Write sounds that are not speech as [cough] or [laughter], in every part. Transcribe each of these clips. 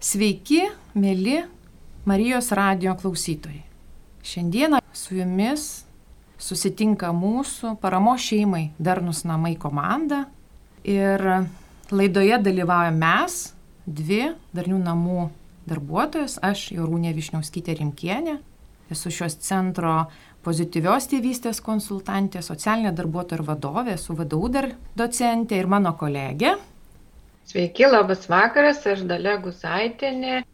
Sveiki, mėly Marijos radio klausytojai. Šiandieną su jumis susitinka mūsų paramo šeimai Darnus namai komanda ir laidoje dalyvauja mes, dvi Darnių namų darbuotojas, aš Jorūnė Višniauskytė Rimkienė, esu šios centro pozityvios tėvystės konsultantė, socialinė darbuotoja ir vadovė, esu vadovų dar docentė ir mano kolegė Sveiki, labas vakaras, aš Dalia Gusaitinė,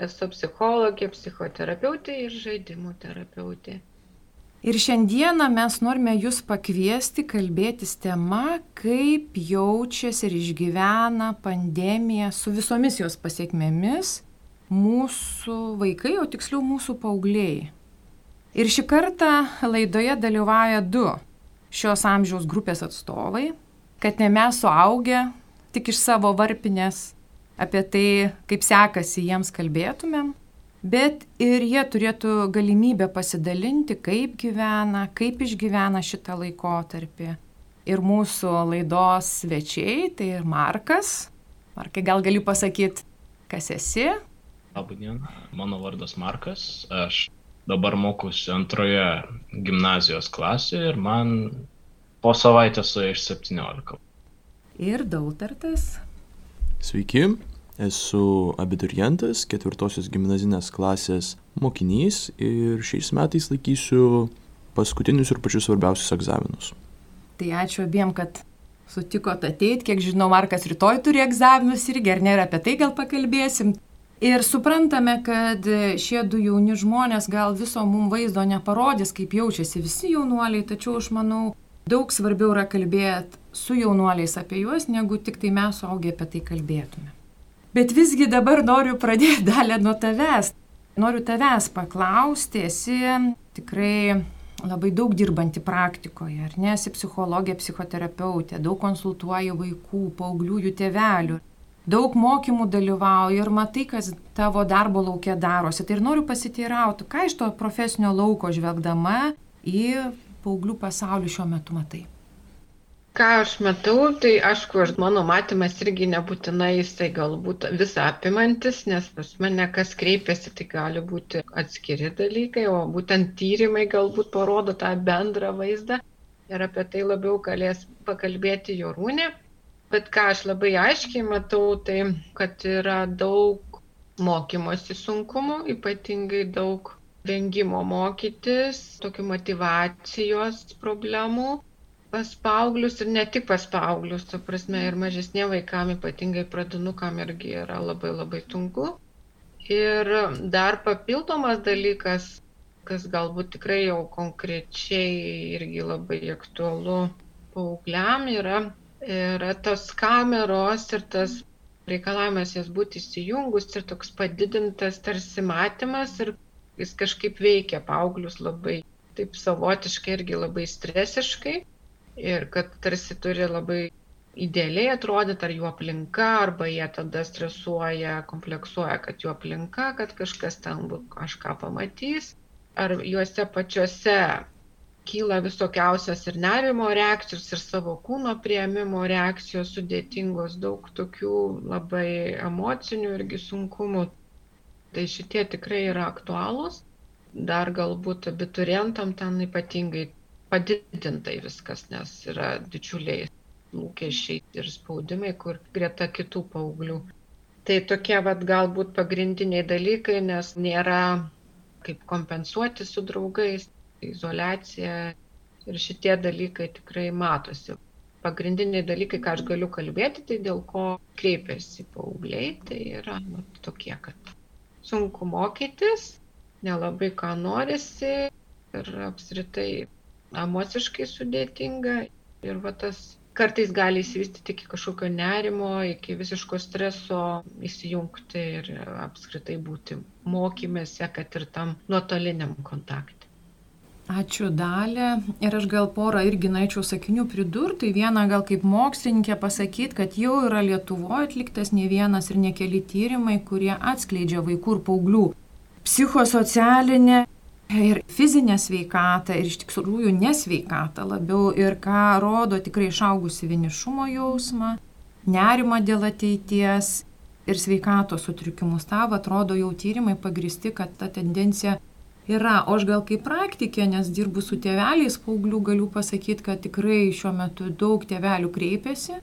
esu psichologė, psichoterapeutė ir žaidimų terapeutė. Ir šiandieną mes norime jūs pakviesti kalbėtis tema, kaip jaučiasi ir išgyvena pandemija su visomis jos pasiekmėmis mūsų vaikai, o tiksliau mūsų paaugliai. Ir šį kartą laidoje dalyvauja du šios amžiaus grupės atstovai, kad ne mes suaugę tik iš savo varpinės apie tai, kaip sekasi jiems kalbėtumėm, bet ir jie turėtų galimybę pasidalinti, kaip gyvena, kaip išgyvena šitą laikotarpį. Ir mūsų laidos svečiai, tai ir Markas. Markai, gal gali pasakyti, kas esi? Labadiena, mano vardas Markas, aš dabar mokusi antroje gimnazijos klasėje ir man po savaitės su iš 17 ir Dautartas. Sveiki, esu abiturientas, ketvirtosios gimnazinės klasės mokinys ir šiais metais laikysiu paskutinius ir pačius svarbiausius egzaminus. Tai ačiū abiem, kad sutikot ateiti, kiek žinau, Markas rytoj turi egzaminus irgi, ar ir apie tai gal pakalbėsim. Ir suprantame, kad šie du jauni žmonės gal viso mums vaizdo neparodys, kaip jaučiasi visi jaunuoliai, tačiau aš manau, daug svarbiau yra kalbėti su jaunuoliais apie juos, negu tik tai mes suaugę apie tai kalbėtume. Bet visgi dabar noriu pradėti [laughs] dalę nuo tavęs. Noriu tavęs paklausti, esi tikrai labai daug dirbanti praktikoje, ar ne, esi psichologė, psichoterapeutė, daug konsultuoji vaikų, paauglių, jų tėvelių, daug mokymų dalyvauji ir matai, kas tavo darbo laukia darosi. Tai ir noriu pasiteirauti, ką iš to profesinio lauko žvelgdama į paauglių pasaulį šiuo metu matai ką aš matau, tai aišku, aš, mano matymas irgi nebūtinai jisai galbūt visą apimantis, nes pas mane kas kreipiasi, tai gali būti atskiri dalykai, o būtent tyrimai galbūt parodo tą bendrą vaizdą ir apie tai labiau galės pakalbėti Jorūnė. Bet ką aš labai aiškiai matau, tai kad yra daug mokymosi sunkumų, ypatingai daug vengimo mokytis, tokių motivacijos problemų pas paauglius ir ne tik pas paauglius, tu prasme, ir mažesnė vaikam, ypatingai pradinukam irgi yra labai labai sunku. Ir dar papildomas dalykas, kas galbūt tikrai jau konkrečiai irgi labai aktualu paaugliam, yra, yra tos kameros ir tas reikalavimas jas būti įsijungus ir toks padidintas tarsi matymas ir jis kažkaip veikia paauglius labai taip savotiškai irgi labai stresiškai ir kad tarsi turi labai idealiai atrodyti, ar jų aplinka, arba jie tada stresuoja, kompleksuoja, kad jų aplinka, kad kažkas ten kažką pamatys, ar juose pačiuose kyla visokiausios ir nerimo reakcijos, ir savo kūno prieimimo reakcijos sudėtingos, daug tokių labai emocinių irgi sunkumų. Tai šitie tikrai yra aktualūs. Dar galbūt abiturientam ten ypatingai padidintai viskas, nes yra didžiuliai lūkesčiai ir spaudimai, kur greta kitų paauglių. Tai tokie vad galbūt pagrindiniai dalykai, nes nėra kaip kompensuoti su draugais, izolacija ir šitie dalykai tikrai matosi. Pagrindiniai dalykai, ką aš galiu kalbėti, tai dėl ko kreipiasi paaugliai, tai yra nu, tokie, kad sunku mokytis, nelabai ką norisi ir apskritai emociškai sudėtinga ir va tas kartais gali įsivystyti iki kažkokio nerimo, iki visiško streso, įsijungti ir apskritai būti mokymėse, kad ir tam nuotoliniam kontakte. Ačiū dalė. Ir aš gal porą irgi norėčiau sakinių pridurti. Vieną gal kaip mokslininkė pasakyti, kad jau yra Lietuvoje atliktas ne vienas ir ne keli tyrimai, kurie atskleidžia vaikų ir paauglių psichosocialinę ir fizinę sveikatą, ir iš tikrųjų nesveikatą labiau, ir ką rodo tikrai išaugusi vienišumo jausmą, nerimą dėl ateities, ir sveikatos sutrikimus. Tav atrodo jau tyrimai pagristi, kad ta tendencija yra. O aš gal kaip praktikė, nes dirbu su tėveliais paauglių, galiu pasakyti, kad tikrai šiuo metu daug tėvelių kreipiasi,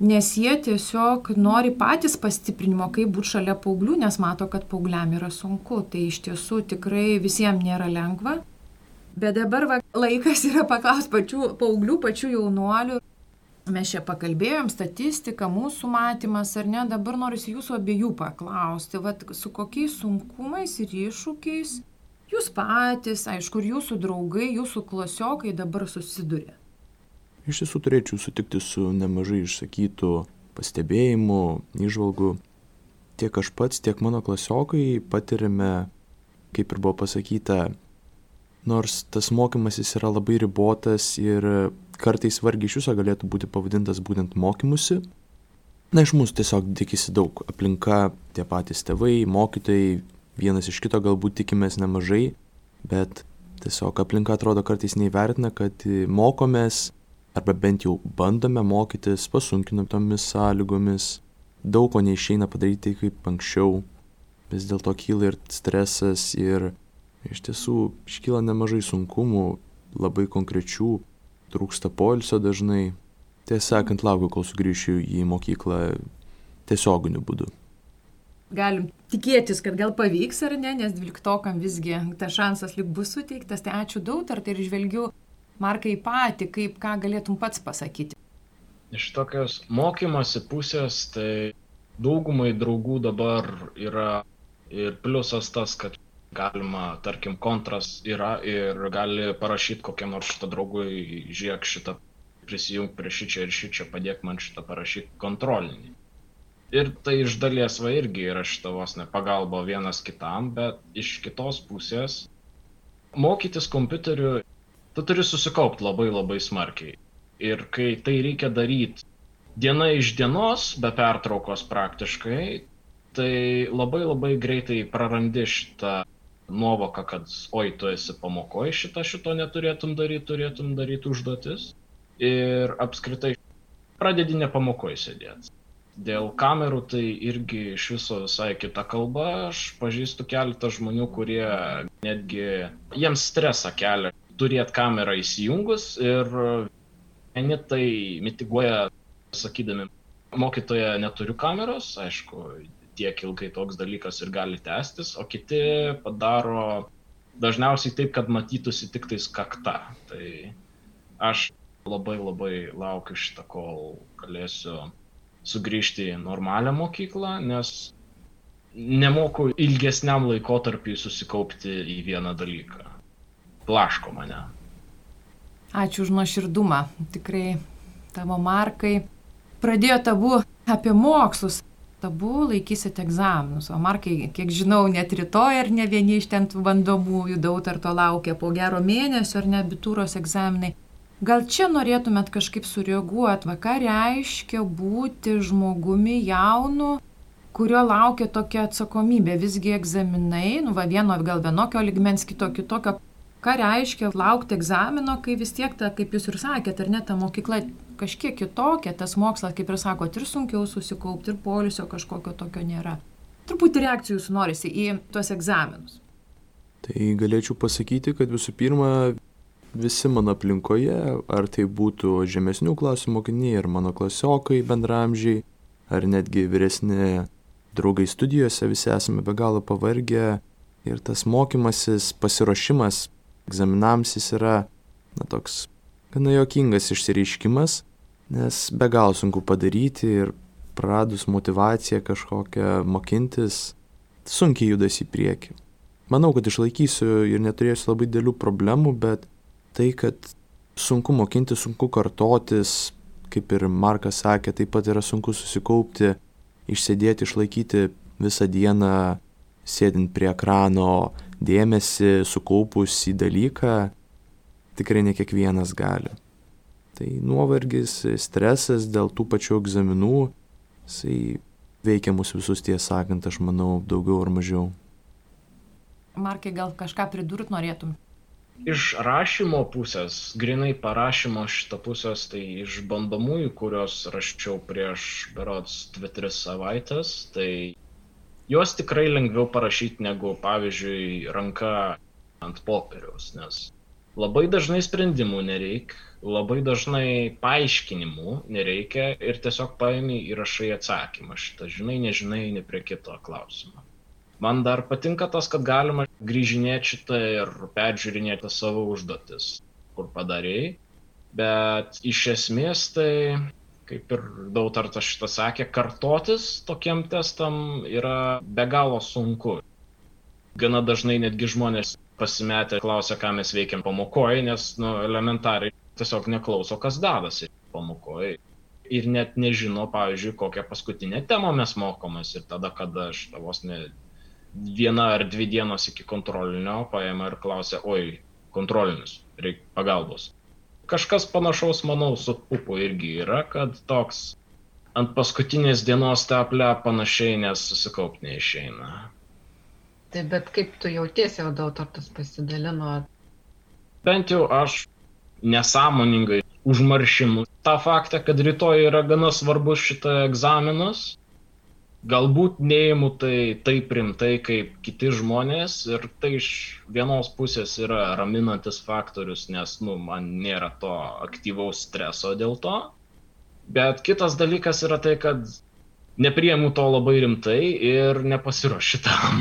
nes jie tiesiog nori patys pastiprinimo, kaip būti šalia paauglių, nes mato, kad paaugliam yra sunku. Tai iš tiesų tikrai visiems nėra lengva. Bet dabar va, laikas yra paklausti pačių paauglių, pačių jaunuolių. Mes čia pakalbėjom statistiką, mūsų matymas, ar ne, dabar noriu jūsų abiejų paklausti, vat, su kokiais sunkumais ir iššūkiais jūs patys, aišku, ir jūsų draugai, jūsų klasiokai dabar susiduria. Iš tiesų turėčiau sutikti su nemažai išsakytų pastebėjimų, išvalgų. Tiek aš pats, tiek mano klasiokai patirime, kaip ir buvo pasakyta, nors tas mokymasis yra labai ribotas ir kartais vargiai iš viso galėtų būti pavadintas būtent mokymusi. Na, iš mūsų tiesiog tikisi daug. Aplinka, tie patys tėvai, mokytojai, vienas iš kito galbūt tikimės nemažai, bet tiesiog aplinka atrodo kartais neįvertina, kad mokomės arba bent jau bandome mokytis pasunkintomis sąlygomis. Daug ko neišeina padaryti kaip anksčiau. Vis dėlto kyla ir stresas ir iš tiesų iškyla nemažai sunkumų, labai konkrečių, trūksta poilsio dažnai. Tiesą sakant, laukiu, kol sugrįšiu į mokyklą tiesioginiu būdu. Galim tikėtis, kad gal pavyks ar ne, nes dvyliktokam visgi tas šansas lik bus suteiktas. Tai ačiū daug, ar tai ir žvelgiu Markai patį, kaip ką galėtum pats pasakyti. Iš tokios mokymosi pusės, tai daugumai draugų dabar yra ir pliusas tas, kad galima, tarkim, kontras yra ir gali parašyti kokiam nors šitą draugui, žiūrėk šitą, prisijung prie šičia ir šičia, padėk man šitą parašyti kontrolinį. Ir tai iš dalies va irgi yra šita vos ne pagalba vienas kitam, bet iš kitos pusės mokytis kompiuteriu, tu turi susikaupti labai labai smarkiai. Ir kai tai reikia daryti diena iš dienos, be pertraukos praktiškai, tai labai labai greitai prarandi šitą nuovoka, kad oi, tu esi pamokoje, šitą šito neturėtum daryti, turėtum daryti užduotis. Ir apskritai pradedi ne pamokoje sėdėti. Dėl kamerų tai irgi iš viso visai kita kalba. Aš pažįstu keletą žmonių, kurie netgi jiems stresą kelia turėti kamerą įsijungus ir vieni tai mitiguoja sakydami, mokytoja neturiu kameros, aišku, tiek ilgai toks dalykas ir gali tęstis, o kiti padaro dažniausiai taip, kad matytųsi tik tais kakta. Tai aš labai labai laukiu šitą, kol galėsiu sugrįžti į normalią mokyklą, nes nemoku ilgesniam laikotarpiui susikaupti į vieną dalyką. Plaško mane. Ačiū už nuoširdumą. Tikrai tavo markai. Pradėjo tabu apie mokslus tabu laikysit egzaminus. O Markai, kiek žinau, net rytoj ar ne vieni iš ten bandomųjų dautarto laukia po gero mėnesio ar ne abitūros egzaminai. Gal čia norėtumėt kažkaip sureaguoti, ką reiškia būti žmogumi jaunu, kurio laukia tokia atsakomybė, visgi egzaminai, nu va vieno gal vienokio ligmens, kito kitokio. Ką reiškia laukti egzamino, kai vis tiek, ta, kaip jūs ir sakėte, ar ne, ta mokykla kažkiek kitokia, tas mokslas, kaip ir sakot, ir sunkiau susikaupti, ir polisio kažkokio tokio nėra. Truputį reakcijų jūsų norisi į tuos egzaminus. Tai galėčiau pasakyti, kad visų pirma, visi mano aplinkoje, ar tai būtų žemesnių klasių mokiniai, ar mano klasiokai bendramžiai, ar netgi vyresni draugai studijose, visi esame be galo pavargę ir tas mokymasis, pasiruošimas egzaminams jis yra, na, toks gana jokingas išsireiškimas, nes be galo sunku padaryti ir praradus motivaciją kažkokią mokintis, sunkiai judas į priekį. Manau, kad išlaikysiu ir neturėsiu labai dėlių problemų, bet tai, kad sunku mokinti, sunku kartotis, kaip ir Markas sakė, taip pat yra sunku susikaupti, išsėdėti, išlaikyti visą dieną, sėdint prie ekrano, dėmesį sukaupus į dalyką, tikrai ne kiekvienas gali. Tai nuovargis, stresas dėl tų pačių egzaminų, jisai veikia mus visus tiesą sakant, aš manau, daugiau ar mažiau. Markai, gal kažką pridurt norėtum? iš rašymo pusės, grinai parašymo šitą pusės, tai iš bandomųjų, kurios raščiau prieš berots 2-3 savaitės, tai juos tikrai lengviau parašyti negu, pavyzdžiui, ranka ant popieriaus, nes labai dažnai sprendimų nereikia, labai dažnai paaiškinimų nereikia ir tiesiog paimi įrašai atsakymą šitą, žinai, nežinai, ne prie kito klausimo. Man dar patinka tas, kad galima grįžinėti šitą ir peržiūrinėti savo užduotis, kur padarėjai. Bet iš esmės tai, kaip ir Dautartas šitą sakė, kartotis tokiem testam yra be galo sunku. Gana dažnai netgi žmonės pasimetę klausia, ką mes veikiam pamokoje, nes nu, elementariai tiesiog neklauso, kas dadasi pamokoje. Ir net nežino, pavyzdžiui, kokią paskutinę temą mes mokomės. Ir tada, kada aš tavos ne, viena ar dvi dienos iki kontrolinio paėmė ir klausė, oi, kontrolinis, reikia pagalbos. Kažkas panašaus, manau, su pupu irgi yra, kad toks ant paskutinės dienos teple panašiai, nes susikaupti neišeina. Tai bet kaip tu jautiesi, o dautortas pasidalino? Bent jau aš nesąmoningai užmaršinu tą faktą, kad rytoj yra gana svarbus šitą egzaminas galbūt neimu tai taip rimtai kaip kiti žmonės ir tai iš vienos pusės yra raminantis faktorius, nes, nu, man nėra to aktyvaus streso dėl to. Bet kitas dalykas yra tai, kad nepriemu to labai rimtai ir nepasiruošiu tam.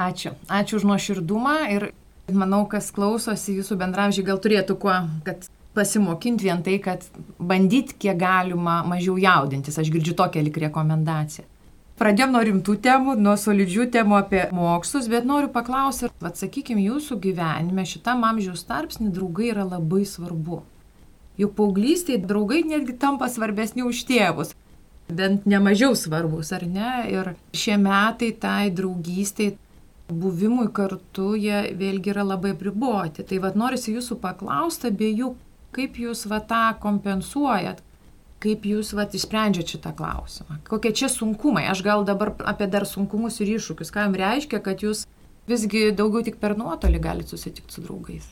Ačiū. Ačiū už nuoširdumą ir manau, kas klausosi jūsų bendramžiai gal turėtų kuo, kad pasimokinti vien tai, kad bandyti kiek galima mažiau jaudintis. Aš girdžiu tokią lik rekomendaciją. Pradėjom nuo rimtų temų, nuo solidžių temų apie mokslus, bet noriu paklausti, atsakykime, jūsų gyvenime šitam amžiaus tarpsnį draugai yra labai svarbu. Juk paauglystėje draugai netgi tampa svarbesni už tėvus. Bent nemažiau svarbus, ar ne? Ir šie metai tai draugystiai, buvimui kartu, jie vėlgi yra labai priboti. Tai vad norisi jūsų paklausti abiejų, Kaip jūs va tą kompensuojat? Kaip jūs va išsprendžiat šitą klausimą? Kokie čia sunkumai? Aš gal dabar apie dar sunkumus ir iššūkius. Ką jums reiškia, kad jūs visgi daugiau tik per nuotolį galite susitikti su draugais?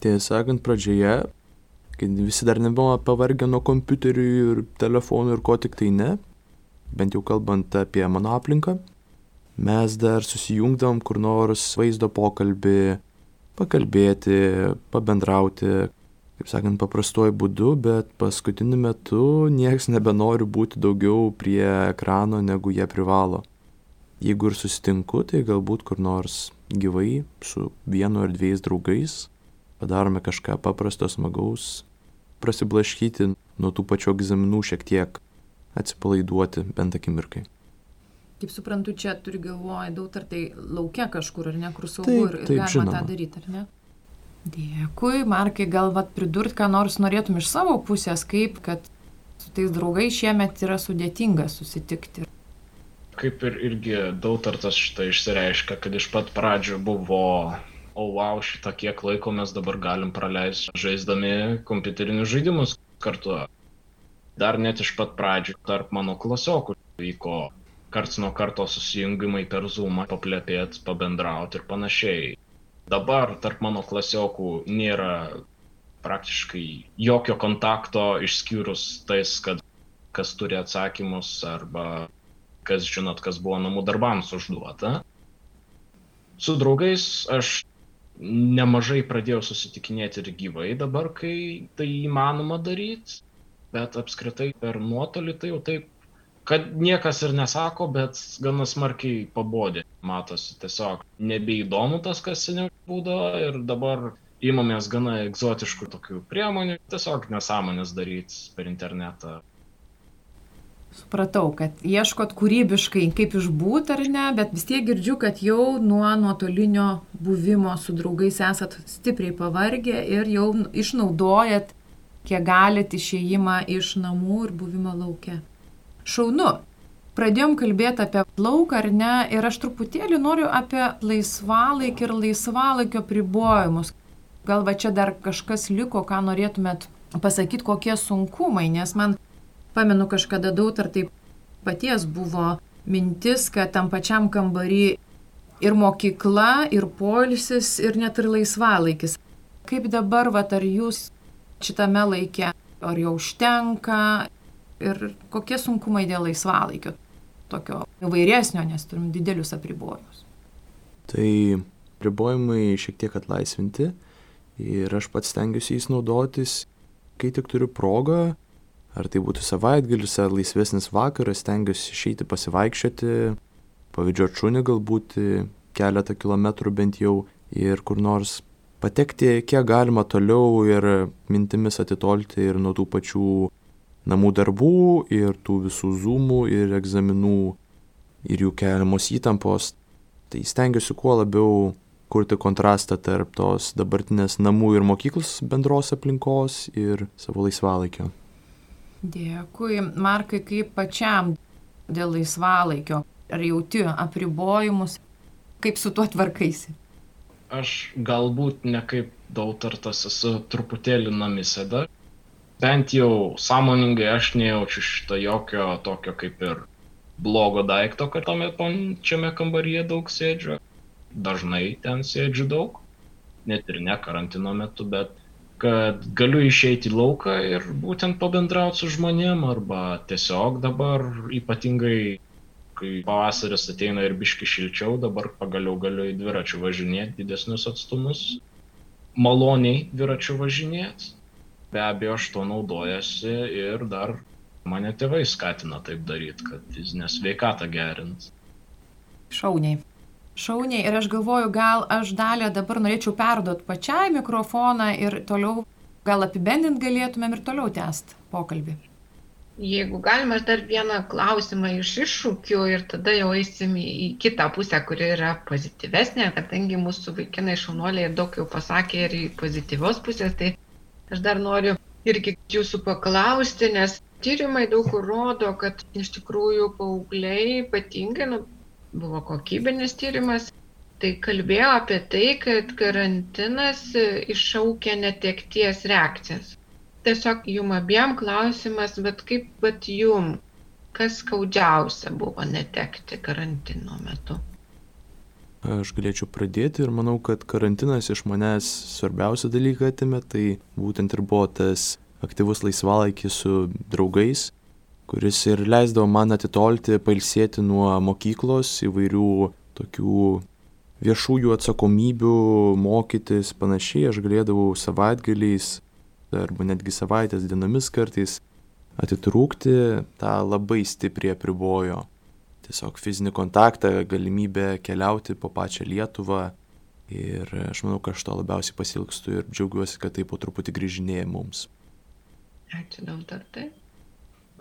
Tiesą sakant, pradžioje, kai visi dar nebuvo pavargę nuo kompiuterių ir telefonų ir ko tik tai ne, bent jau kalbant apie mano aplinką, mes dar susijungdom kur nors vaizdo pokalbį, pakalbėti, pabendrauti, kaip sakant, paprastuoju būdu, bet paskutiniu metu nieks nebenori būti daugiau prie ekrano, negu jie privalo. Jeigu ir susitinku, tai galbūt kur nors gyvai su vienu ar dviejais draugais padarome kažką paprasto, smagaus, prasiblaškyti nuo tų pačių egzaminų šiek tiek, atsipalaiduoti bent akimirkai. Kaip suprantu, čia turi galvoje daug ar tai laukia kažkur, ar ne, kur saugu taip, ir, ir taip, galima žinoma. tą daryti, ar ne? Dėkui, Markai, gal vat pridurt, ką nors norėtum iš savo pusės, kaip, kad su tais draugais šiemet yra sudėtinga susitikti. Kaip ir irgi dautartas šitą išsireiškia, kad iš pat pradžių buvo, o oh, wow, šitą kiek laiko mes dabar galim praleisti žaisdami kompiuterinius žaidimus kartu. Dar net iš pat pradžių tarp mano klasiokų vyko karts nuo karto susijungimai per Zoom, paplėpėti, pabendrauti ir panašiai. Dabar tarp mano klasiokų nėra praktiškai jokio kontakto išskyrus tais, kad kas turi atsakymus arba kas žinot, kas buvo namų darbams užduota. Su draugais aš nemažai pradėjau susitikinėti ir gyvai dabar, kai tai įmanoma daryti, bet apskritai per nuotolį tai jau taip kad niekas ir nesako, bet gana smarkiai pabodė. Matosi, tiesiog nebeįdomu tas, kas seniau būdavo ir dabar įmamės gana egzotiškų tokių priemonių, tiesiog nesąmonės daryti per internetą. Supratau, kad ieškot kūrybiškai, kaip išbūti ar ne, bet vis tiek girdžiu, kad jau nuo nuotolinio buvimo su draugais esat stipriai pavargę ir jau išnaudojat, kiek galite išėjimą iš namų ir buvimą laukia. Šaunu. Pradėjom kalbėti apie lauką ar ne ir aš truputėlį noriu apie laisvalaikį ir laisvalaikio pribojimus. Gal va čia dar kažkas liko, ką norėtumėt pasakyti, kokie sunkumai, nes man, pamenu, kažkada daug ar taip paties buvo mintis, kad tam pačiam kambarį ir mokykla, ir polisis, ir net ir laisvalaikis. Kaip dabar, va, ar jūs šitame laikė, ar jau užtenka ir kokie sunkumai dėl laisvalaikio, tokio įvairesnio, nes turim didelius apribojimus. Tai ribojimai šiek tiek atlaisvinti ir aš pats stengiuosi jais naudotis, kai tik turiu progą, ar tai būtų savaitgalis, ar laisvesnis vakaras, stengiuosi išeiti pasivaikščioti, pavidžioti šunį galbūt keletą kilometrų bent jau ir kur nors patekti kiek galima toliau ir mintimis atitolti ir nuo tų pačių namų darbų, ir tų visų zoomų, ir egzaminų, ir jų keliamos įtampos. Tai stengiuosi kuo labiau kurti kontrastą tarp tos dabartinės namų ir mokyklos bendros aplinkos ir savo laisvalaikio. Dėkui. Markai, kaip pačiam dėl laisvalaikio? Ar jauti apribojimus? Kaip su tuo tvarkaisi? Aš galbūt ne kaip dautartas esu truputėlį namisėda. Bent jau sąmoningai aš nejaučiu šitą jokio tokio kaip ir blogo daikto, kad tame pačiame kambaryje daug sėdžiu. Dažnai ten sėdžiu daug, net ir ne karantino metu, bet kad galiu išeiti į lauką ir būtent pabendrauti su žmonėm arba tiesiog dabar ypatingai kai pavasaris ateina ir biški šilčiau, dabar pagaliau galiu į dviračių važinėti didesnius atstumus, maloniai dviračių važinėti. Be abejo, aš to naudojasi ir dar mane tėvai skatina taip daryti, kad fizinę sveikatą gerint. Šauniai. Šauniai ir aš galvoju, gal aš dalę dabar norėčiau perduoti pačiai mikrofoną ir toliau, gal apibendint galėtumėm ir toliau tęsti pokalbį. Jeigu galima, aš dar vieną klausimą iš iššūkių ir tada jau eisim į kitą pusę, kuri yra pozityvesnė, kadangi mūsų vaikinai šaunuoliai daug jau pasakė ir į pozityvios pusės, tai aš dar noriu irgi jūsų paklausti, nes tyrimai daug kur rodo, kad iš tikrųjų paaugliai ypatingai, nu, buvo kokybinis tyrimas, tai kalbėjo apie tai, kad karantinas iššaukia netekties reakcijas tiesiog jum abiem klausimas, bet kaip pat jum, kas skaudžiausia buvo netekti karantino metu? Aš galėčiau pradėti ir manau, kad karantinas iš manęs svarbiausią dalyką atėmė, tai būtent ir buvo tas aktyvus laisvalaikis su draugais, kuris ir leisdavo man atitolti, pailsėti nuo mokyklos įvairių tokių viešųjų atsakomybių, mokytis, panašiai, aš galėdavau savaitgaliais arba netgi savaitės dienomis kartais atitrūkti, tą labai stipriai apribojo. Tiesiog fizinį kontaktą, galimybę keliauti po pačią Lietuvą. Ir aš manau, kad aš to labiausiai pasilgstu ir džiaugiuosi, kad tai po truputį grįžinėja mums. Ačiū daug dar tai.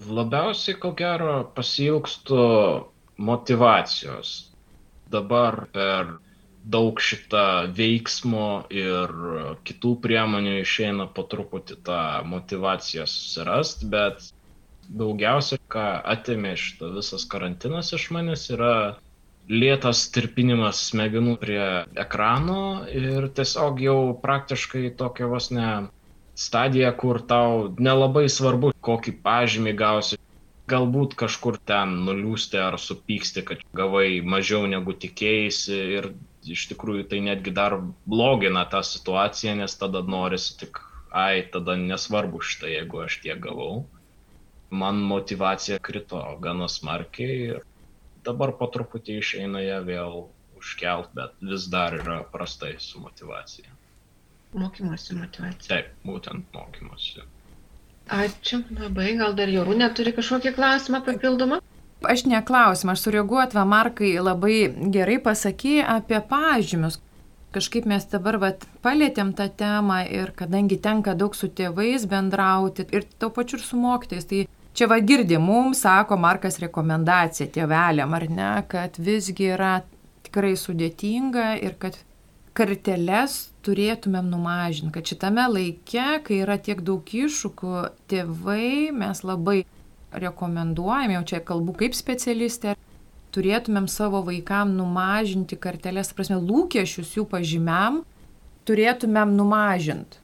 Labiausiai, ko gero, pasilgstu motivacijos. Dabar per daug šitą veiksmo ir kitų priemonių išeina po truputį tą motivaciją susirast, bet daugiausia, ką atėmė šitą visas karantinas iš manęs, yra lėtas tirpinimas smegenų prie ekrano ir tiesiog jau praktiškai tokia vos ne stadija, kur tau nelabai svarbu, kokį pažymį gausi. Galbūt kažkur ten nuliūsti ar supyksti, kad gavai mažiau negu tikėjai ir iš tikrųjų tai netgi dar blogina tą situaciją, nes tada norisi tik, ai, tada nesvarbu šitą, jeigu aš tiek gavau. Man motivacija krito gana smarkiai ir dabar po truputį išeina ją vėl užkelt, bet vis dar yra prastai su motivacija. Mokymosi motivacija. Taip, būtent mokymosi. Ačiū labai, gal dar Jorūnė turi kažkokį klausimą papildomą? Aš neklausim, aš sureaguot, va, Markai labai gerai pasakė apie pažymius. Kažkaip mes dabar vat, palėtėm tą temą ir kadangi tenka daug su tėvais bendrauti ir tau pačiu ir su mokytais, tai čia va girdi, mums sako Markas rekomendacija tėveliam, ar ne, kad visgi yra tikrai sudėtinga ir kad karteles turėtumėm numažinti, kad šitame laike, kai yra tiek daug iššūkių, tėvai mes labai rekomenduojam, jau čia kalbu kaip specialistė, turėtumėm savo vaikam numažinti kartelės, prasme, lūkesčius jų pažymiam, turėtumėm numažinti.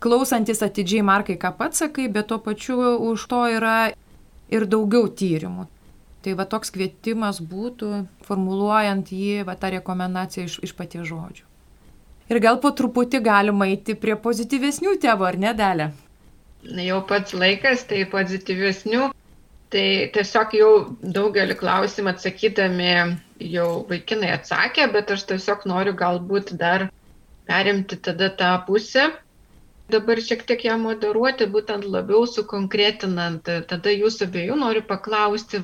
Klausantis atidžiai Markai, ką pats sakai, bet tuo pačiu už to yra ir daugiau tyrimų. Tai va toks kvietimas būtų, formuluojant jį, va tą rekomendaciją iš, iš paties žodžių. Ir gal po truputį galima eiti prie pozityvesnių tėvų, ar ne, dalė? Jau pats laikas, tai pozityvesnių. Tai tiesiog jau daugelį klausimų atsakydami jau vaikinai atsakė, bet aš tiesiog noriu galbūt dar perimti tada tą pusę. Dabar šiek tiek ją moderuoti, būtent labiau sukonkretinant. Tada jūsų abiejų noriu paklausti,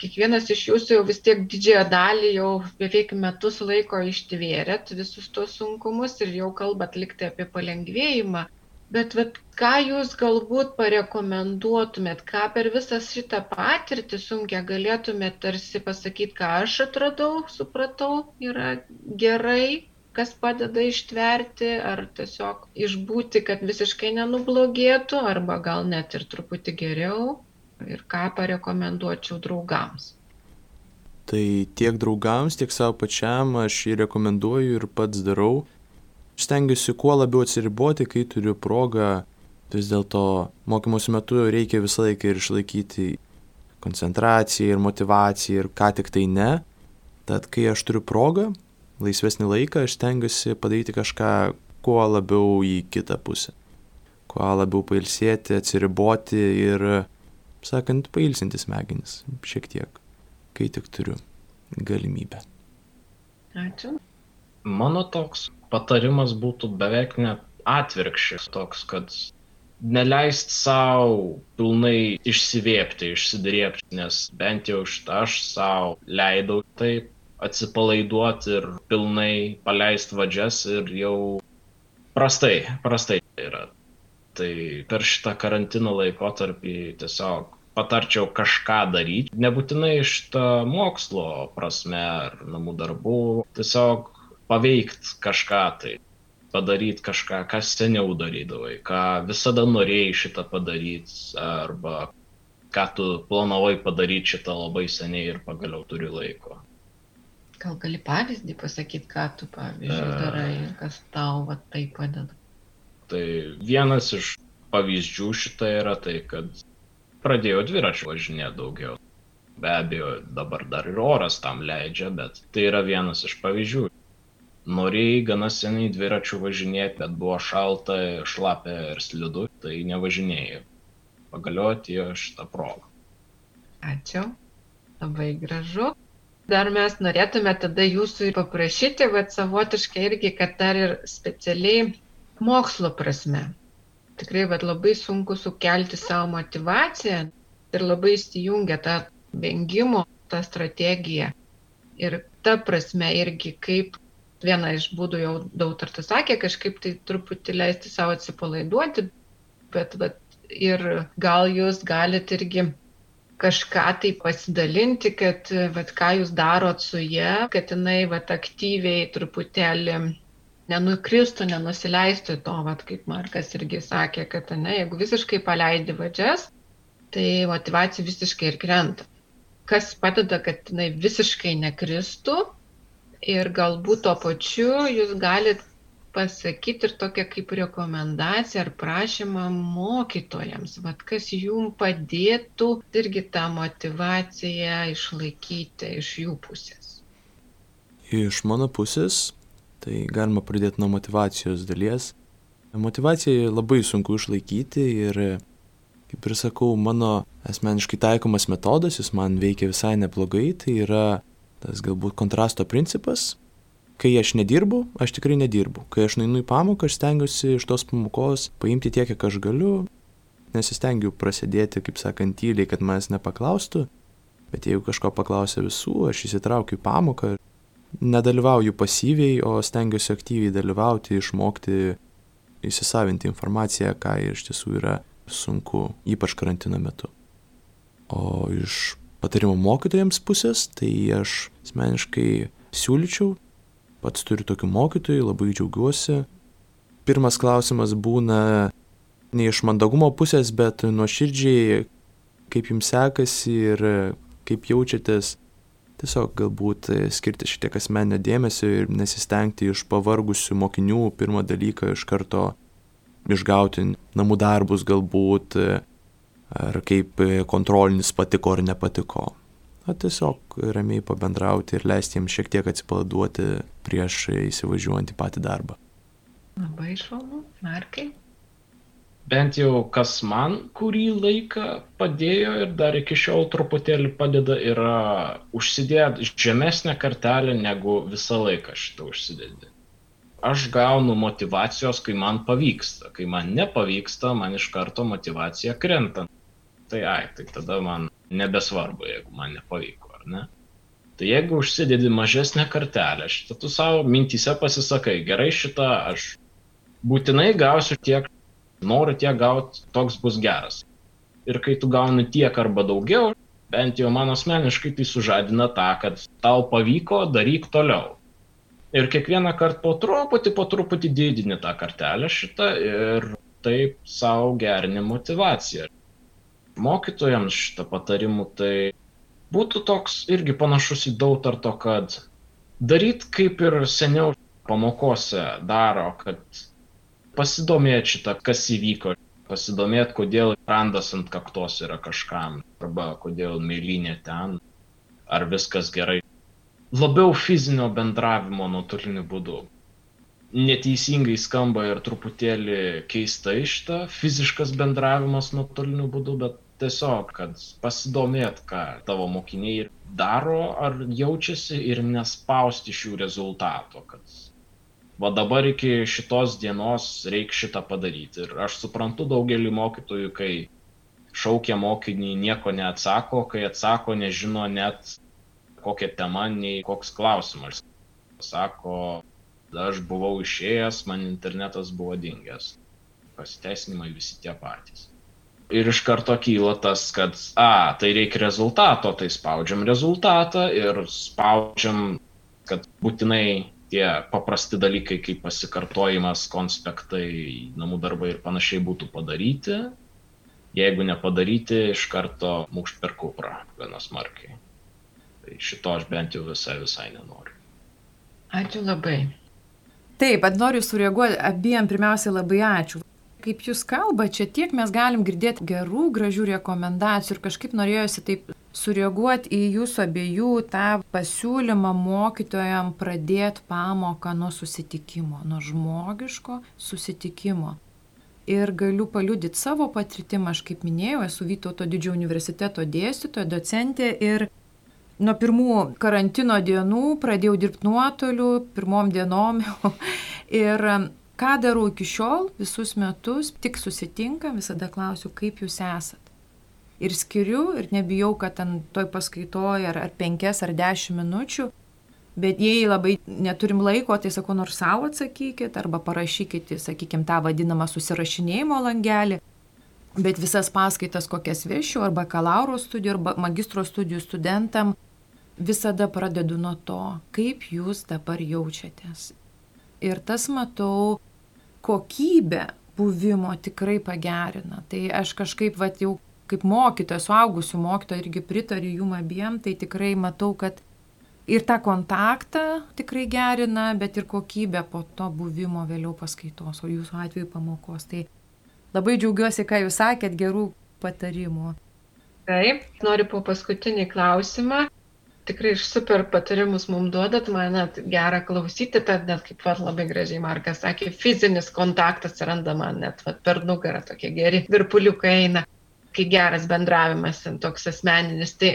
kiekvienas iš jūsų jau vis tiek didžiąją dalį jau beveik metus laiko ištvėrėt visus tuos sunkumus ir jau kalbat likti apie palengvėjimą. Bet vat, ką jūs galbūt parekomenduotumėt, ką per visą šitą patirtį sunkia galėtumėt tarsi pasakyti, ką aš atradau, supratau, yra gerai, kas padeda ištverti, ar tiesiog išbūti, kad visiškai nenublogėtų, arba gal net ir truputį geriau, ir ką parekomenduočiau draugams. Tai tiek draugams, tiek savo pačiam aš jį rekomenduoju ir pats darau stengiuosi kuo labiau atsiriboti, kai turiu progą. Vis dėlto mokymosi metu reikia visą laiką ir išlaikyti koncentraciją ir motivaciją ir ką tik tai ne. Tad kai aš turiu progą, laisvesnį laiką, aš stengiuosi padaryti kažką kuo labiau į kitą pusę. Kuo labiau pailsėti, atsiriboti ir, sakant, pailsinti smegenis šiek tiek, kai tik turiu galimybę. Ačiū. Mano toks patarimas būtų beveik net atvirkščias toks, kad neleist savo pilnai išsivėpti, išsidrėpti, nes bent jau aš savo leidau taip atsipalaiduoti ir pilnai paleisti vadžias ir jau prastai, prastai yra. Tai per šitą karantino laikotarpį tiesiog patarčiau kažką daryti, nebūtinai iš to mokslo prasme ar namų darbų, tiesiog paveikt kažką tai, padaryt kažką, ką seniau darydavai, ką visada norėjai šitą padaryti, arba ką tu planavai padaryti šitą labai seniai ir pagaliau turi laiko. Gal gali pavyzdį pasakyti, ką tu pavyzdžiui e. darai ir kas tau va, tai padeda? Tai vienas iš pavyzdžių šitą yra tai, kad pradėjau dviračių važinėti daugiau. Be abejo, dabar dar ir oras tam leidžia, bet tai yra vienas iš pavyzdžių norėjai gana seniai dviračiu važinėti, bet buvo šalta, šlapia ir slidu, tai nevažinėjai. Pagaliau atėjo šitą progą. Ačiū. Labai gražu. Dar mes norėtume tada jūsų paprašyti, bet savotiškai irgi, kad dar ir specialiai mokslo prasme. Tikrai, bet labai sunku sukelti savo motivaciją ir labai įsijungia tą vengimo, tą strategiją. Ir ta prasme irgi, kaip vieną iš būdų jau dautartas sakė, kažkaip tai truputį leisti savo atsipalaiduoti, bet vat, ir gal jūs galite irgi kažką tai pasidalinti, kad vat, ką jūs darot su ją, kad jinai vat, aktyviai truputėlį nenukristų, nenusileistų to, vat, kaip Markas irgi sakė, kad ne, jeigu visiškai paleidi vadžias, tai motivacija visiškai ir krenta. Kas padeda, kad jinai visiškai nekristų, ir galbūt tuo pačiu jūs galit pasakyti ir tokią kaip rekomendaciją ar prašymą mokytojams, vad kas jum padėtų irgi tą motivaciją išlaikyti iš jų pusės. Iš mano pusės, tai galima pradėti nuo motivacijos dalies. Motivaciją labai sunku išlaikyti ir, kaip ir sakau, mano asmeniškai taikomas metodas, jis man veikia visai neblogai, tai yra tas galbūt kontrasto principas. Kai aš nedirbu, aš tikrai nedirbu. Kai aš nueinu į pamoką, aš stengiuosi iš tos pamokos paimti tiek, kiek aš galiu. Nesistengiu prasidėti, kaip sakant, tyliai, kad manęs nepaklaustų. Bet jeigu kažko paklausia visų, aš įsitraukiu į pamoką. Nedalyvauju pasyviai, o stengiuosi aktyviai dalyvauti, išmokti, įsisavinti informaciją, ką iš tiesų yra sunku, ypač karantino metu. O iš patarimo mokytojams pusės, tai aš asmeniškai siūlyčiau, pats turiu tokių mokytojų, labai džiaugiuosi. Pirmas klausimas būna ne iš mandagumo pusės, bet nuoširdžiai, kaip jums sekasi ir kaip jaučiatės. Tiesiog galbūt skirti šiek tiek asmenio dėmesio ir nesistengti iš pavargusių mokinių pirmą dalyką iš karto išgauti namų darbus galbūt ar kaip kontrolinis patiko ar nepatiko. na, tiesiog ramiai pabendrauti ir leisti jiems šiek tiek atsipalaiduoti prieš įsivažiuojant į patį darbą. Labai šaunu, Markai. Bent jau kas man kurį laiką padėjo ir dar iki šiol truputėlį padeda yra užsidėti žemesnę kartelę negu visą laiką šitą užsidėti. Aš gaunu motivacijos, kai man pavyksta. Kai man nepavyksta, man iš karto motivacija krenta. Tai ai, tai tada man nebesvarbu, jeigu man nepavyko, ar ne? Tai jeigu užsidedi mažesnę kartelę, šitą tu savo mintyse pasisakai, gerai šitą aš būtinai gausiu tiek, noriu tiek gauti, toks bus geras. Ir kai tu gauni tiek arba daugiau, bent jau man asmeniškai tai sužadina tą, kad tau pavyko, daryk toliau. Ir kiekvieną kartą po truputį, po truputį didini tą kartelę šitą ir taip savo gerini motivaciją mokytojams šitą patarimų, tai būtų toks irgi panašus į dautarto, kad daryt kaip ir seniau pamokose daro, kad pasidomėt šitą, kas įvyko, pasidomėt, kodėl randas ant kaktos yra kažkam, arba kodėl mėlynė ten, ar viskas gerai. Labiau fizinio bendravimo nuotoliniu būdu. Neteisingai skamba ir truputėlį keistai šitą fiziškas bendravimas nuotoliniu būdu, bet tiesiog, kad pasidomėt, ką tavo mokiniai daro ar jaučiasi ir nespausti šių rezultatų, kad va dabar iki šitos dienos reikia šitą padaryti. Ir aš suprantu daugelį mokytojų, kai šaukia mokinį, nieko neatsako, kai atsako, nežino net kokia tema, nei koks klausimas. Sako, aš buvau išėjęs, man internetas buvo dingęs. Pasiteisinimai visi tie patys ir iš karto kyla tas, kad, a, tai reikia rezultato, tai spaudžiam rezultatą ir spaudžiam, kad būtinai tie paprasti dalykai kaip pasikartojimas, konspektai, namų darbai ir panašiai būtų padaryti. Jeigu nepadaryti, iš karto mūkšt per kuprą gana smarkiai. Tai šito aš bent jau visai visai nenoriu. Ačiū labai. Taip, bet noriu sureaguoti abiem pirmiausia labai ačiū kaip jūs kalba, čia tiek mes galim girdėti gerų, gražių rekomendacijų ir kažkaip norėjosi taip sureaguoti į jūsų abiejų tą pasiūlymą mokytojam pradėti pamoką nuo susitikimo, nuo žmogiško susitikimo. Ir galiu paliudyti savo patirtimą, aš kaip minėjau, esu Vytauto didžiojo universiteto dėstytoja, docentė ir nuo pirmų karantino dienų pradėjau dirbti nuotoliu, pirmom dienom. [laughs] ir ką darau iki šiol, visus metus, tik susitinkam, visada klausiu, kaip jūs esat. Ir skiriu, ir nebijau, kad ten toj paskaitoje ar, ar penkias ar dešimt minučių, bet jei labai neturim laiko, tai sakau, nors savo atsakykit, arba parašykit, sakykime, tą vadinamą susirašinėjimo langelį. Bet visas paskaitas, kokias vešiu, arba bakalauro studijų, arba magistro studijų studentam, visada pradedu nuo to, kaip jūs dabar jaučiatės ir tas matau kokybę buvimo tikrai pagerina. Tai aš kažkaip, va, jau kaip mokytoja, suaugusių mokytoja irgi pritariu jum abiem, tai tikrai matau, kad ir tą kontaktą tikrai gerina, bet ir kokybę po to buvimo vėliau paskaitos, o jūsų atveju pamokos. Tai labai džiaugiuosi, ką jūs sakėt, gerų patarimų. Taip, noriu po paskutinį klausimą tikrai super patarimus mums duodat, man net gera klausyti, tad net kaip pat labai gražiai Markas sakė, fizinis kontaktas randa man net vat, per nugarą tokie geri virpuliukai eina, kai geras bendravimas, toks asmeninis. Tai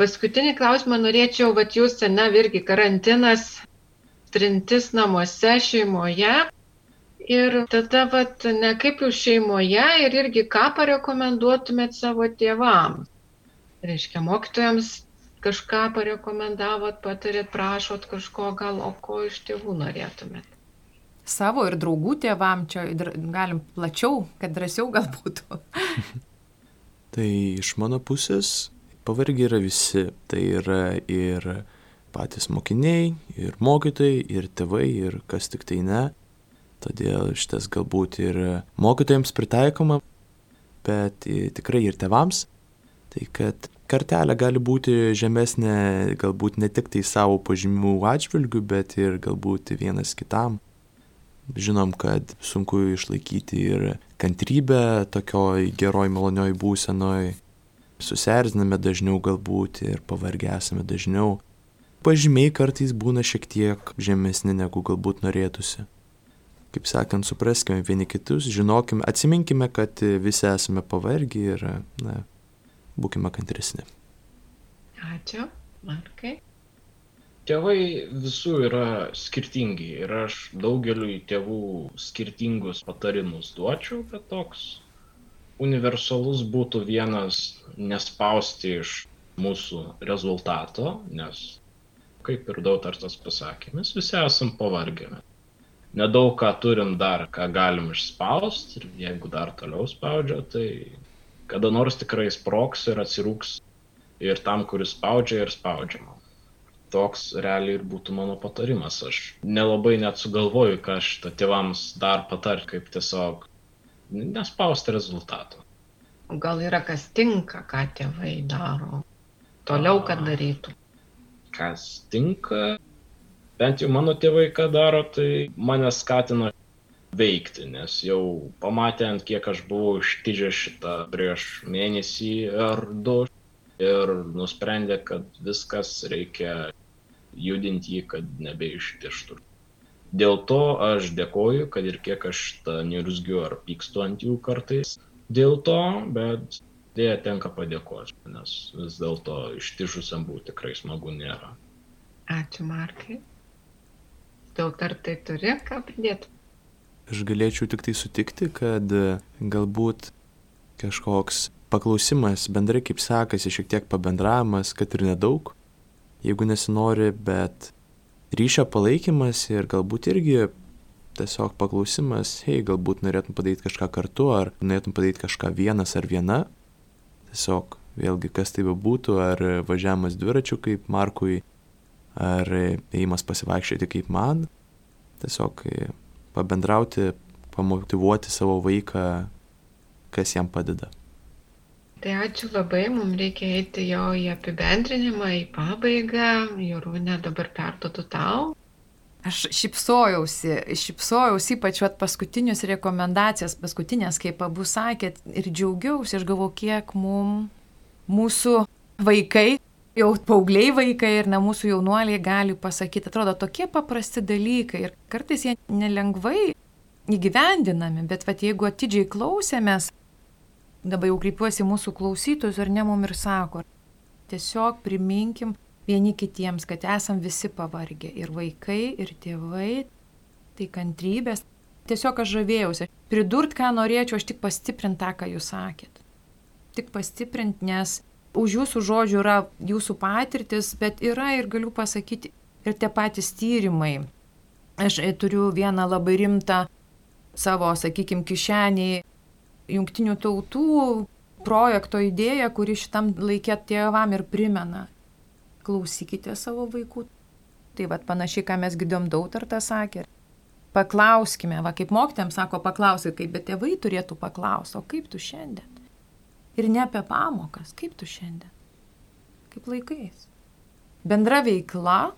paskutinį klausimą norėčiau, vat jūs, sena, irgi karantinas, trintis namuose, šeimoje. Ir tada, vat, ne kaip jūs šeimoje ir irgi ką parekomenduotumėt savo tėvams. Reiškia, mokytojams kažką parekomendavot, patarėt, prašot kažko, gal, o ko iš tėvų norėtumėt? Savo ir draugų tėvam čia galim plačiau, kad drąsiau gal būtų. [laughs] tai iš mano pusės pavargiai yra visi. Tai yra ir patys mokiniai, ir mokytojai, ir tėvai, ir kas tik tai ne. Todėl šitas galbūt ir mokytojams pritaikoma, bet tikrai ir tėvams. Tai kad kartelė gali būti žemesnė galbūt ne tik tai savo pažymių atžvilgių, bet ir galbūt vienas kitam. Žinom, kad sunku išlaikyti ir kantrybę tokioj geroj malonioj būsenoj. susierziname dažniau galbūt ir pavargę esame dažniau. Pažymiai kartais būna šiek tiek žemesni negu galbūt norėtųsi. Kaip sakant, supraskime vieni kitus, žinokime, atsiminkime, kad visi esame pavargę ir, na, būkime kantresni. Ačiū, Markai. Tėvai visų yra skirtingi ir aš daugeliu tėvų skirtingus patarimus duočiau, bet toks universalus būtų vienas nespausti iš mūsų rezultato, nes, kaip ir dautartas pasakė, mes visi esam pavargę. Nedaug ką turim dar, ką galim išspausti ir jeigu dar toliau spaudžia, tai kada nors tikrai sproks ir atsirūks ir tam, kuris spaudžia ir spaudžiama. Toks realiai ir būtų mano patarimas. Aš nelabai net sugalvoju, ką šitą tėvams dar patarti, kaip tiesiog nespausti rezultatų. Gal yra kas tinka, ką tėvai daro? Toliau, kad darytų. Kas tinka? Bent jau mano tėvai, ką daro, tai mane skatina veikti, nes jau pamatė, ant kiek aš buvau ištižę šitą prieš mėnesį ar du ir nusprendė, kad viskas reikia judinti jį, kad nebeištištų. Dėl to aš dėkoju, kad ir kiek aš tą nirzgiu ar pykstu ant jų kartais dėl to, bet dėja tenka padėkoti, nes vis dėlto ištižusiam būti tikrai smagu nėra. Ačiū, Markai. Daug ar tai turi ką pridėti? Aš galėčiau tik tai sutikti, kad galbūt kažkoks paklausimas bendrai kaip sekasi, šiek tiek pabendravimas, kad ir nedaug, jeigu nesinori, bet ryšio palaikymas ir galbūt irgi tiesiog paklausimas, hei, galbūt norėtum padaryti kažką kartu, ar norėtum padaryti kažką vienas ar viena. Tiesiog vėlgi, kas tai bebūtų, ar važiavimas dviračiu kaip Markui, ar ėjimas pasivaikščioti kaip man. Tiesiog pabendrauti, pamotivuoti savo vaiką, kas jam padeda. Tai ačiū labai, mums reikia eiti jau į apibendrinimą, į pabaigą. Jorūne dabar perduodu tau. Aš šipsojausi, šipsojausi ypač vat, paskutinius rekomendacijas, paskutinės, kaip abu sakėt, ir džiaugiausi, aš galvoju, kiek mum, mūsų vaikai, jau paaugliai vaikai ir na mūsų jaunuoliai gali pasakyti, atrodo, tokie paprasti dalykai ir kartais jie nelengvai įgyvendinami, bet vat, jeigu atidžiai klausėmės, dabar jau kreipiuosi mūsų klausytojus ar ne mum ir sako, tiesiog priminkim, vieni kitiems, kad esam visi pavargę ir vaikai, ir tėvai, tai kantrybės. Tiesiog aš žavėjausi. Pridurt, ką norėčiau, aš tik pastiprinti tą, ką jūs sakėt. Tik pastiprinti, nes už jūsų žodžių yra jūsų patirtis, bet yra ir galiu pasakyti ir tie patys tyrimai. Aš turiu vieną labai rimtą savo, sakykime, kišeniai jungtinių tautų projekto idėją, kuri šitam laikė tėvam ir primena klausykite savo vaikų. Tai vad panašiai, ką mes girdėjom dautartą sakė. Paklauskime, va kaip mokytėm sako, paklausai, kaip bet tėvai turėtų paklausti, o kaip tu šiandien? Ir ne apie pamokas, kaip tu šiandien? Kaip laikais? Bendra veikla,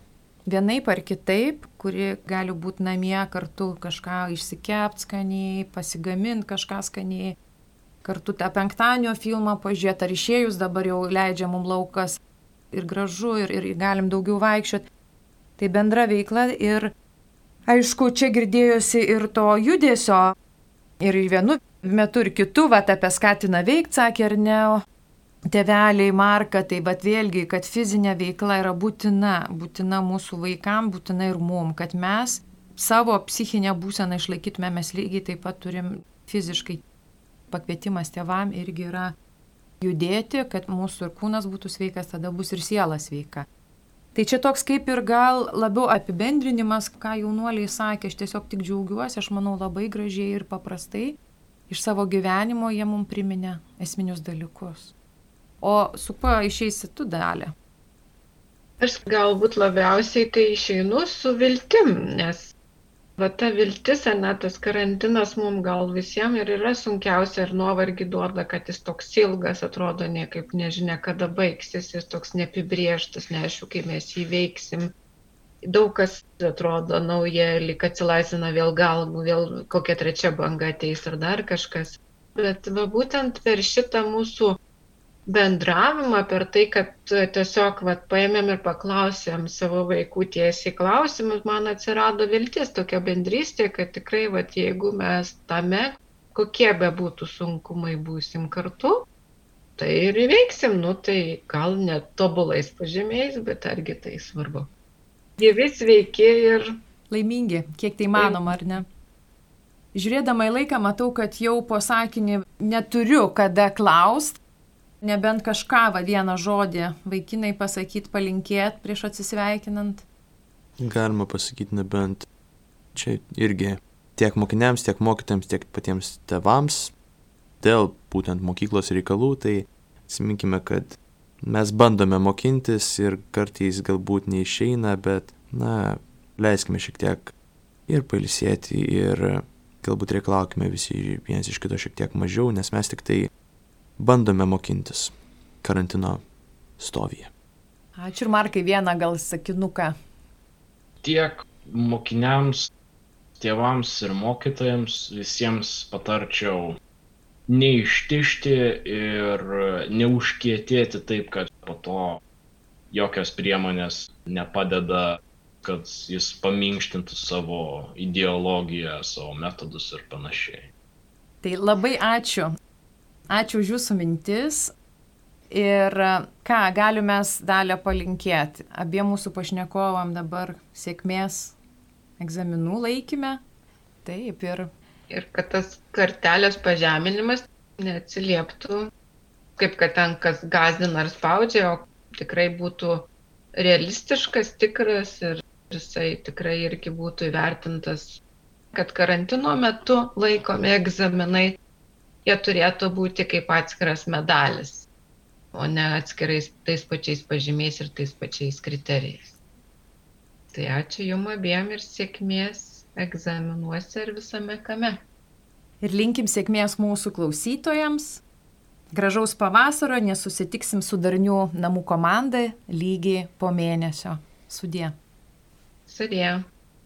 vienaip ar kitaip, kuri gali būti namie kartu kažką išsikept skaniai, pasigamint kažką skaniai, kartu tą penktadienio filmą pažiūrėti, ar išėjus dabar jau leidžia mums laukas ir gražu, ir, ir galim daugiau vaikščioti. Tai bendra veikla ir aišku, čia girdėjosi ir to judesio, ir vienu metu, ir kitu, va, apie skatina veikti, sakė ar ne, teveliai marka, tai bet vėlgi, kad fizinė veikla yra būtina, būtina mūsų vaikam, būtina ir mum, kad mes savo psichinę būseną išlaikytume, mes lygiai taip pat turim fiziškai pakvietimas tėvam irgi yra judėti, kad mūsų ir kūnas būtų sveikas, tada bus ir siela sveika. Tai čia toks kaip ir gal labiau apibendrinimas, ką jaunuoliai sakė, aš tiesiog tik džiaugiuosi, aš manau labai gražiai ir paprastai iš savo gyvenimo jie mums priminė esminius dalykus. O su kuo išeisi tu dalį? Aš galbūt labiausiai tai išeinu su viltim, nes Va ta viltis, ne, tas karantinas mums gal visiems ir yra sunkiausia ir nuovargį duoda, kad jis toks ilgas, atrodo, niekaip nežinia, kada baigsis, jis toks neapibrieštas, neaišku, kaip mes jį veiksim. Daug kas atrodo nauja, lik atsilaisina vėl gal, vėl kokia trečia banga ateis ar dar kažkas. Bet va būtent per šitą mūsų bendravimą, per tai, kad tiesiog vat, paėmėm ir paklausėm savo vaikų tiesiai klausimus, man atsirado viltis tokia bendrystė, kad tikrai, vat, jeigu mes tame, kokie be būtų sunkumai, būsim kartu, tai ir įveiksim, nu tai gal net tobulais pažymiais, bet argi tai svarbu. Gyvi sveiki ir laimingi, kiek tai manoma, ar ne? Žiūrėdama į laiką, matau, kad jau po sakinį neturiu kada klaust, nebent kažką, va vieną žodį vaikinai pasakyti, palinkėti prieš atsisveikinant. Galima pasakyti nebent čia irgi tiek mokiniams, tiek mokytams, tiek patiems tevams dėl būtent mokyklos reikalų, tai atsiminkime, kad mes bandome mokintis ir kartais galbūt neišeina, bet, na, leiskime šiek tiek ir pailsėti, ir galbūt reikalaukime visi vienas iš kito šiek tiek mažiau, nes mes tik tai bandome mokintis karantino stovyje. Ačiū ir Markai vieną gal sakinuką. Tiek mokiniams, tėvams ir mokytojams visiems patarčiau neištišti ir neužkietėti taip, kad po to jokios priemonės nepadeda kad jis paminkštintų savo ideologiją, savo metodus ir panašiai. Tai labai ačiū. Ačiū už jūsų mintis. Ir ką galime dalę palinkėti? Abiem mūsų pašnekovam dabar sėkmės egzaminų laikime. Taip ir. Ir kad tas kartelės pažeminimas neatsilieptų, kaip kad ten kas gazdina ar spaudžia, o tikrai būtų realistiškas, tikras ir jisai tikrai irgi būtų įvertintas, kad karantino metu laikomi egzaminai, jie turėtų būti kaip atskiras medalis, o ne atskirais tais pačiais pažymiais ir tais pačiais kriterijais. Tai ačiū Jums abiem ir sėkmės egzaminuose ir visame kame. Ir linkim sėkmės mūsų klausytojams. Gražaus pavasario, nesusitiksim su darnių namų komanda lygiai po mėnesio. Sudie. Sudie.